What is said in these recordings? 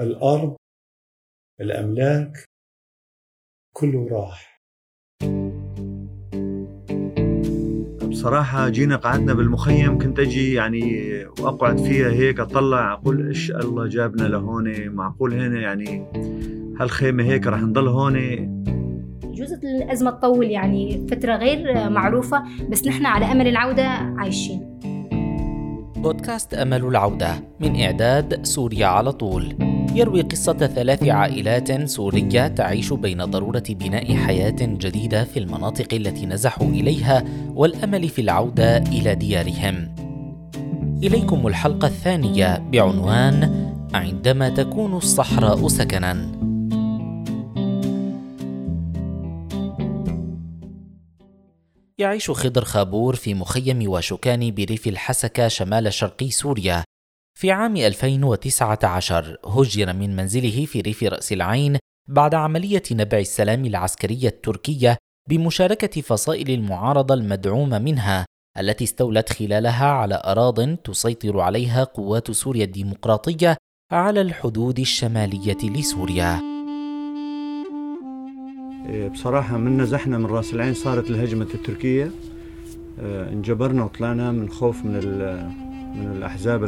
الأرض الأملاك كله راح. بصراحة جينا قعدنا بالمخيم كنت أجي يعني وأقعد فيها هيك أطلع أقول إيش الله جابنا لهون؟ معقول هنا يعني هالخيمة هيك رح نضل هون؟ يجوز الأزمة تطول يعني فترة غير معروفة بس نحن على أمل العودة عايشين. بودكاست أمل العودة من إعداد سوريا على طول. يروي قصة ثلاث عائلات سورية تعيش بين ضرورة بناء حياة جديدة في المناطق التي نزحوا إليها والأمل في العودة إلى ديارهم. إليكم الحلقة الثانية بعنوان عندما تكون الصحراء سكنا. يعيش خضر خابور في مخيم واشوكاني بريف الحسكة شمال شرقي سوريا في عام 2019 هجر من منزله في ريف رأس العين بعد عملية نبع السلام العسكرية التركية بمشاركة فصائل المعارضة المدعومة منها التي استولت خلالها على أراض تسيطر عليها قوات سوريا الديمقراطية على الحدود الشمالية لسوريا. إيه، بصراحة من نزحنا من رأس العين صارت الهجمة التركية إيه، انجبرنا وطلعنا من خوف من من الأحزاب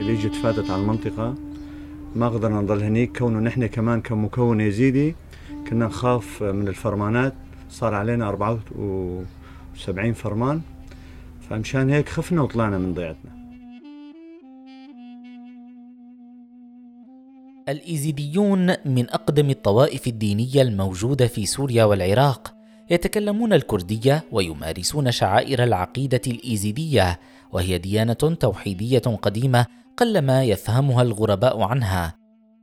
اللي اجت فاتت على المنطقة. ما قدرنا نضل هنيك كونه نحن كمان كمكون يزيدي كنا نخاف من الفرمانات. صار علينا 74 فرمان. فمشان هيك خفنا وطلعنا من ضيعتنا. الإيزيديون من أقدم الطوائف الدينية الموجودة في سوريا والعراق يتكلمون الكردية ويمارسون شعائر العقيدة الإيزيدية وهي ديانة توحيدية قديمة قلما يفهمها الغرباء عنها.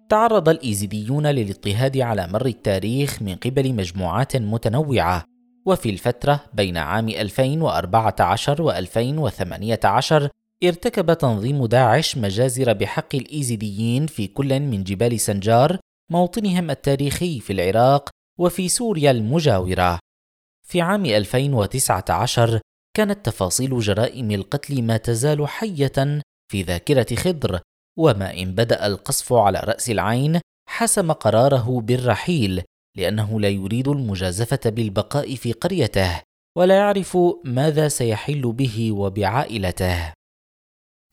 تعرض الايزيديون للاضطهاد على مر التاريخ من قبل مجموعات متنوعة وفي الفترة بين عام 2014 و 2018 ارتكب تنظيم داعش مجازر بحق الايزيديين في كل من جبال سنجار موطنهم التاريخي في العراق وفي سوريا المجاورة. في عام 2019 كانت تفاصيل جرائم القتل ما تزال حية في ذاكرة خضر وما إن بدأ القصف على رأس العين حسم قراره بالرحيل لأنه لا يريد المجازفة بالبقاء في قريته ولا يعرف ماذا سيحل به وبعائلته.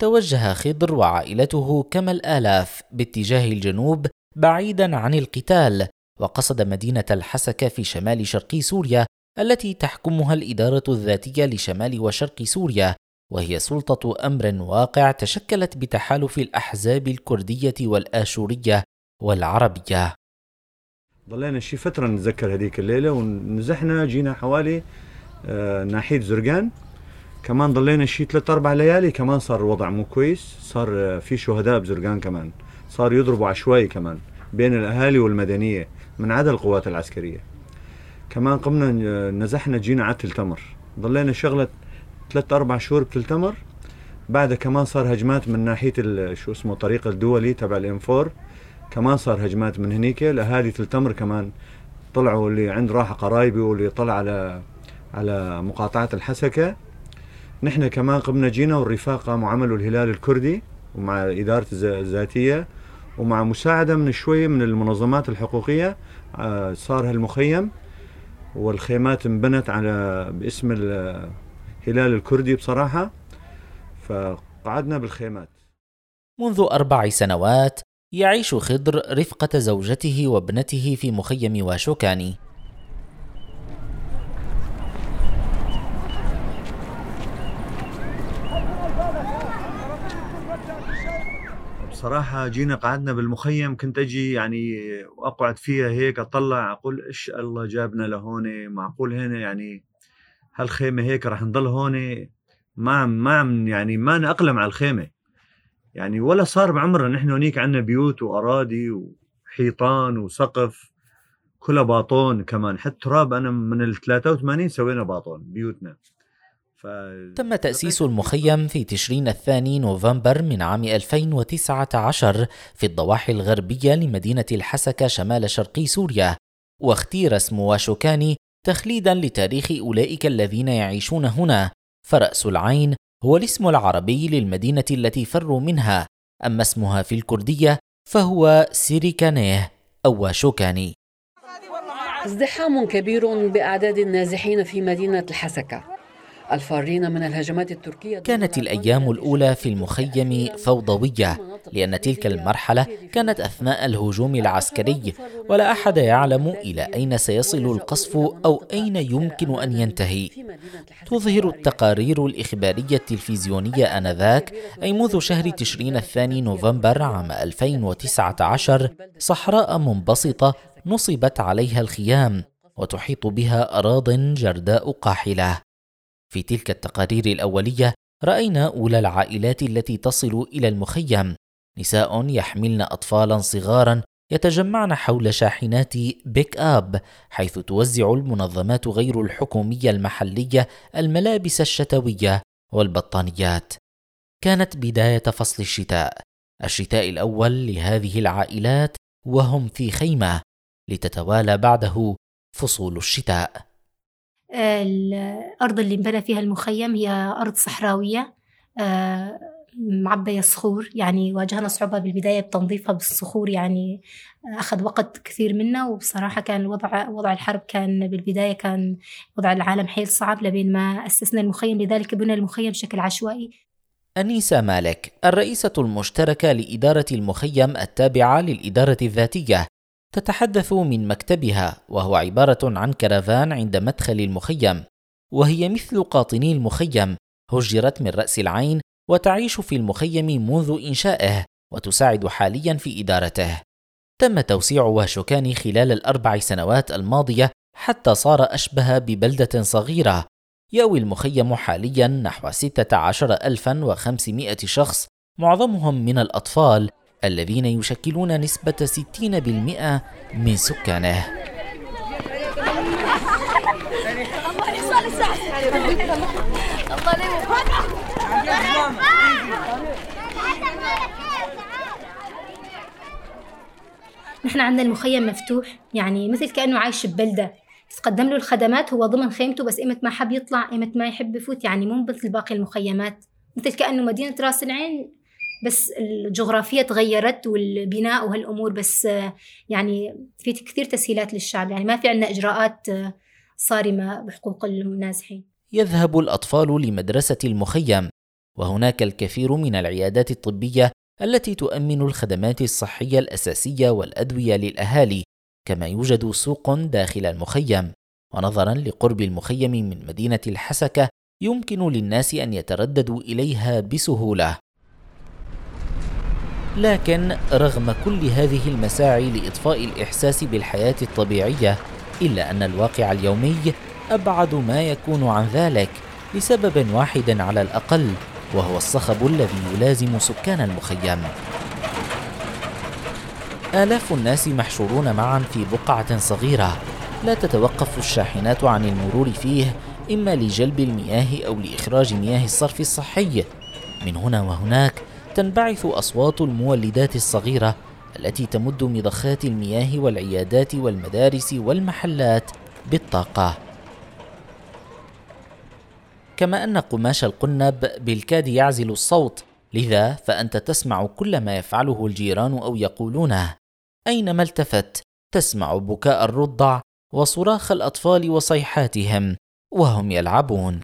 توجه خضر وعائلته كما الآلاف باتجاه الجنوب بعيدا عن القتال وقصد مدينة الحسكة في شمال شرق سوريا التي تحكمها الإدارة الذاتية لشمال وشرق سوريا وهي سلطة أمر واقع تشكلت بتحالف الأحزاب الكردية والآشورية والعربية. ضلينا شي فترة نتذكر هذيك الليلة ونزحنا جينا حوالي آه ناحية زرقان. كمان ضلينا شي ثلاث أربع ليالي كمان صار الوضع مو كويس. صار آه في شهداء بزرقان كمان. صار يضربوا عشوائي كمان بين الأهالي والمدنية من عدا القوات العسكرية. كمان قمنا آه، نزحنا جينا على تمر. ضلينا شغلة ثلاث أربع شهور بتلتمر. بعدها كمان صار هجمات من ناحية شو اسمه الطريق الدولي تبع 4 كمان صار هجمات من هنيك الاهالي تلتمر كمان. طلعوا اللي عند راح قرايبي واللي طلع على على مقاطعة الحسكة. نحن كمان قمنا جينا والرفاق قاموا عملوا الهلال الكردي ومع إدارة الذاتية ومع مساعدة من شوية من المنظمات الحقوقية. آه، صار هالمخيم والخيمات انبنت على باسم هلال الكردي بصراحة فقعدنا بالخيمات. منذ أربع سنوات يعيش خضر رفقة زوجته وابنته في مخيم واشوكاني. بصراحة جينا قعدنا بالمخيم كنت أجي يعني وأقعد فيها هيك أطلع أقول إيش الله جابنا لهون معقول هنا يعني هالخيمة هيك رح نضل هون ما ما عم يعني ما نأقلم على الخيمة. يعني ولا صار بعمرنا نحن هنيك عندنا بيوت وأراضي وحيطان وسقف كلها باطون كمان. حتى تراب أنا من ال 83 سوينا باطون بيوتنا. ف... تم تأسيس المخيم في تشرين الثاني نوفمبر من عام 2019 في الضواحي الغربية لمدينة الحسكة شمال شرقي سوريا واختير اسم واشوكاني تخليدا لتاريخ أولئك الذين يعيشون هنا. فرأس العين هو الاسم العربي للمدينة التي فروا منها. أما اسمها في الكردية فهو سيريكانيه أو شوكاني. ازدحام كبير بأعداد النازحين في مدينة الحسكة. الفارين من الهجمات التركية كانت الأيام الأولى في المخيم فوضوية. لأن تلك المرحلة كانت أثناء الهجوم العسكري ولا أحد يعلم إلى أين سيصل القصف أو أين يمكن أن ينتهي. تظهر التقارير الإخبارية التلفزيونية آنذاك أي منذ شهر تشرين الثاني نوفمبر عام 2019 صحراء منبسطة نصبت عليها الخيام وتحيط بها أراض جرداء قاحلة. في تلك التقارير الأولية رأينا أولى العائلات التي تصل إلى المخيم. نساء يحملن أطفالا صغارا يتجمعن حول شاحنات بيك آب حيث توزع المنظمات غير الحكومية المحلية الملابس الشتوية والبطانيات. كانت بداية فصل الشتاء. الشتاء الأول لهذه العائلات وهم في خيمة لتتوالى بعده فصول الشتاء. الأرض اللي انبنى فيها المخيم هي أرض صحراوية. آه، معبية صخور يعني واجهنا صعوبة بالبداية بتنظيفها بالصخور يعني أخذ وقت كثير منا وبصراحة كان وضع وضع الحرب كان بالبداية كان وضع العالم حيل صعب لبين ما أسسنا المخيم لذلك بنى المخيم بشكل عشوائي. أنيسة مالك الرئيسة المشتركة لإدارة المخيم التابعة للإدارة الذاتية تتحدث من مكتبها وهو عبارة عن كرفان عند مدخل المخيم وهي مثل قاطني المخيم هجرت من رأس العين وتعيش في المخيم منذ إنشائه وتساعد حاليا في إدارته. تم توسيع واشوكاني خلال الأربع سنوات الماضية حتى صار أشبه ببلدة صغيرة. يأوي المخيم حاليا نحو 16500 شخص معظمهم من الأطفال الذين يشكلون نسبة 60% من سكانه. نحن عندنا المخيم مفتوح يعني مثل كأنه عايش ببلدة. تقدم له الخدمات هو ضمن خيمته بس إمت ما حب يطلع إمت ما يحب يفوت يعني مو مثل باقي المخيمات. مثل كأنه مدينة راس العين بس الجغرافية تغيرت والبناء وهالأمور بس يعني في كثير تسهيلات للشعب. يعني ما في عندنا إجراءات صارمة بحقوق النازحين يذهب الأطفال لمدرسة المخيم وهناك الكثير من العيادات الطبية التي تؤمن الخدمات الصحية الأساسية والأدوية للأهالي كما يوجد سوق داخل المخيم. ونظرا لقرب المخيم من مدينة الحسكة يمكن للناس أن يترددوا إليها بسهولة. لكن رغم كل هذه المساعي لإطفاء الإحساس بالحياة الطبيعية إلا أن الواقع اليومي أبعد ما يكون عن ذلك لسبب واحد على الأقل. وهو الصخب الذي يلازم سكان المخيم. آلاف الناس محشورون معا في بقعة صغيرة. لا تتوقف الشاحنات عن المرور فيه إما لجلب المياه أو لإخراج مياه الصرف الصحي. من هنا وهناك تنبعث أصوات المولدات الصغيرة التي تمد مضخات المياه والعيادات والمدارس والمحلات بالطاقة. كما أن قماش القنب بالكاد يعزل الصوت. لذا فأنت تسمع كل ما يفعله الجيران أو يقولونه. أينما التفت تسمع بكاء الرضع وصراخ الأطفال وصيحاتهم وهم يلعبون.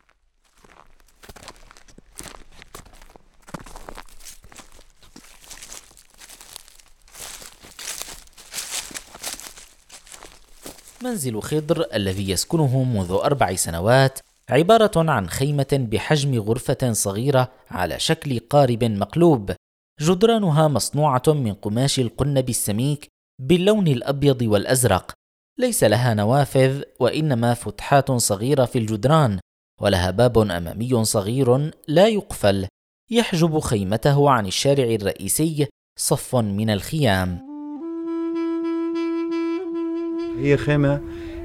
منزل خضر الذي يسكنه منذ أربع سنوات عبارة عن خيمة بحجم غرفة صغيرة على شكل قارب مقلوب. جدرانها مصنوعة من قماش القنب السميك باللون الأبيض والأزرق. ليس لها نوافذ وإنما فتحات صغيرة في الجدران ولها باب أمامي صغير لا يقفل. يحجب خيمته عن الشارع الرئيسي صف من الخيام. هي خيمة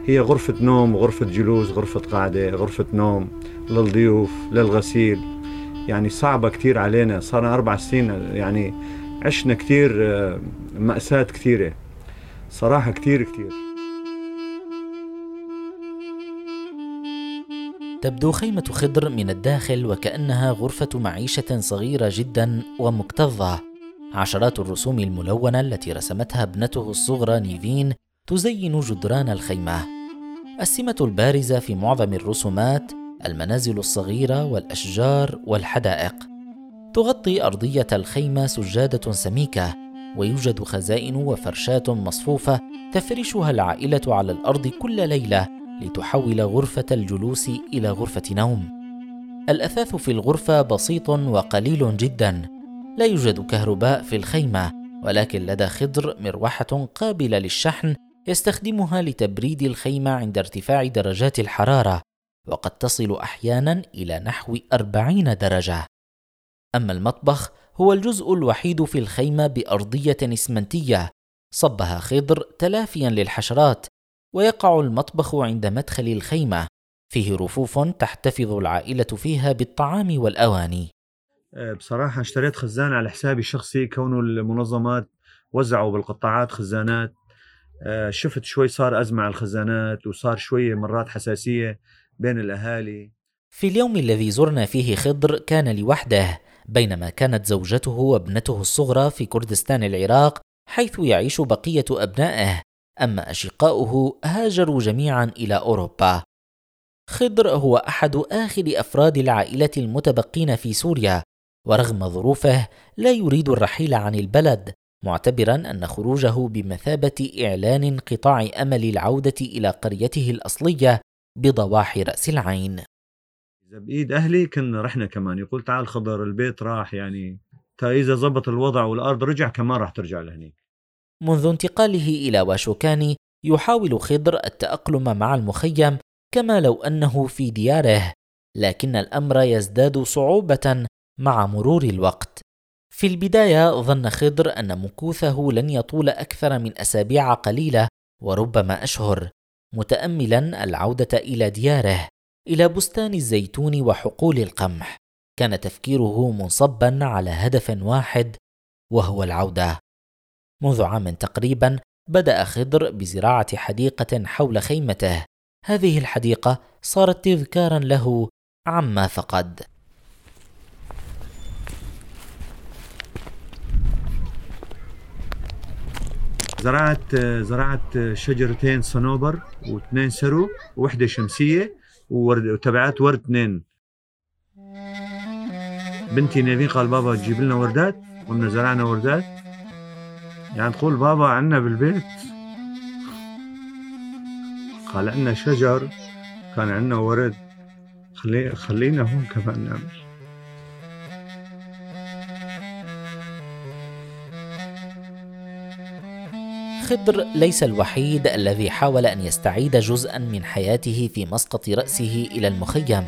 هي غرفة نوم غرفة جلوس غرفة قعدة غرفة نوم للضيوف للغسيل. يعني صعبة كتير علينا. صار أربع سنين يعني عشنا كتير آه، مأساة كثيرة صراحة كتير كتير. تبدو خيمة خضر من الداخل وكأنها غرفة معيشة صغيرة جدا ومكتظة. عشرات الرسوم الملونة التي رسمتها ابنته الصغرى نيفين تزين جدران الخيمة. السمة البارزة في معظم الرسومات المنازل الصغيرة والأشجار والحدائق تغطي أرضية الخيمة سجادة سميكة ويوجد خزائن وفرشات مصفوفة تفرشها العائلة على الأرض كل ليلة لتحول غرفة الجلوس إلى غرفة نوم. الأثاث في الغرفة بسيط وقليل جدا، لا يوجد كهرباء في الخيمة، ولكن لدى خضر مروحة قابلة للشحن يستخدمها لتبريد الخيمة عند ارتفاع درجات الحرارة، وقد تصل أحيانا إلى نحو أربعين درجة. أما المطبخ هو الجزء الوحيد في الخيمة بأرضية إسمنتية صبها خضر تلافيا للحشرات ويقع المطبخ عند مدخل الخيمة فيه رفوف تحتفظ العائلة فيها بالطعام والأواني أه، بصراحة اشتريت خزان على حسابي الشخصي كونه المنظمات وزعوا بالقطاعات خزانات شفت شوي صار أزمة على الخزانات وصار شوية مرات حساسية بين الأهالي. في اليوم الذي زرنا فيه خضر كان لوحده بينما كانت زوجته وابنته الصغرى في كردستان العراق حيث يعيش بقية أبنائه أما أشقاؤه هاجروا جميعا إلى أوروبا. خضر هو أحد آخر أفراد العائلة المتبقين في سوريا ورغم ظروفه لا يريد الرحيل عن البلد معتبرا أن خروجه بمثابة إعلان انقطاع أمل العودة إلى قريته الأصلية بضواحي رأس العين. إذا بإيد أهلي كنا رحنا كمان. يقول تعال خضر البيت راح يعني تا إذا زبط الوضع والأرض رجع كمان راح ترجع لهنيك. منذ انتقاله إلى واشوكاني يحاول خضر التأقلم مع المخيم كما لو أنه في دياره لكن الأمر يزداد صعوبة مع مرور الوقت. في البداية ظن خضر أن مكوثه لن يطول أكثر من أسابيع قليلة وربما أشهر متأملا العودة إلى دياره إلى بستان الزيتون وحقول القمح. كان تفكيره منصبا على هدف واحد وهو العودة. منذ عام تقريبا بدأ خضر بزراعة حديقة حول خيمته. هذه الحديقة صارت تذكارا له عما فقد. زرعت زرعت شجرتين صنوبر واثنين سرو ووحدة شمسية وورد وتبعات ورد اثنين. بنتي نيفين قال بابا تجيب لنا وردات قلنا زرعنا وردات. يعني تقول بابا عنا بالبيت. قال عنا شجر كان عنا ورد. خلي خلينا هون كمان نعمل. خضر ليس الوحيد الذي حاول أن يستعيد جزءا من حياته في مسقط رأسه إلى المخيم.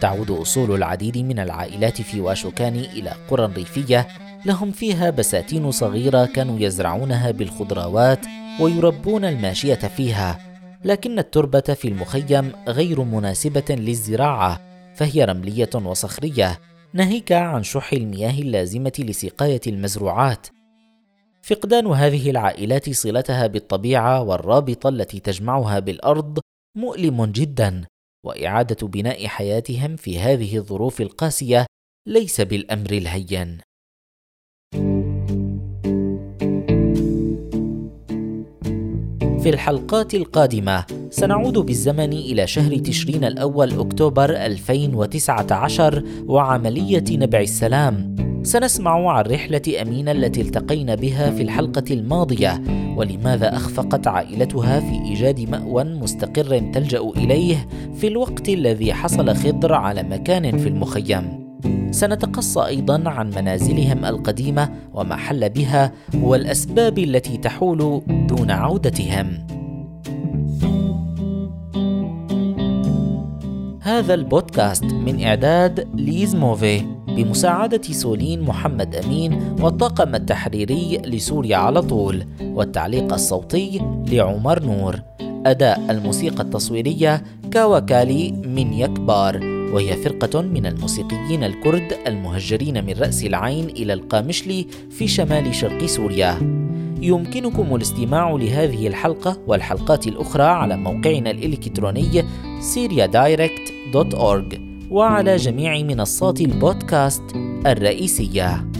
تعود أصول العديد من العائلات في واشوكاني إلى قرى ريفية لهم فيها بساتين صغيرة كانوا يزرعونها بالخضروات ويربون الماشية فيها. لكن التربة في المخيم غير مناسبة للزراعة فهي رملية وصخرية ناهيك عن شح المياه اللازمة لسقاية المزروعات. فقدان هذه العائلات صلتها بالطبيعة والرابطة التي تجمعها بالأرض مؤلم جدا وإعادة بناء حياتهم في هذه الظروف القاسية ليس بالأمر الهين. في الحلقات القادمة سنعود بالزمن إلى شهر تشرين الأول أكتوبر 2019 وعملية نبع السلام. سنسمع عن رحلة أمينة التي التقينا بها في الحلقة الماضية ولماذا أخفقت عائلتها في إيجاد مأوى مستقر تلجأ إليه في الوقت الذي حصل خضر على مكان في المخيم. سنتقصى أيضا عن منازلهم القديمة وما حل بها والأسباب التي تحول دون عودتهم. هذا البودكاست من إعداد ليز موفي بمساعدة سولين محمد أمين والطاقم التحريري لسوريا على طول والتعليق الصوتي لعمر نور. أداء الموسيقى التصويرية كاوكالي من يكبار وهي فرقة من الموسيقيين الكرد المهجرين من رأس العين إلى القامشلي في شمال شرق سوريا. يمكنكم الاستماع لهذه الحلقة والحلقات الأخرى على موقعنا الإلكتروني syriadirect.org وعلى جميع منصات البودكاست الرئيسية.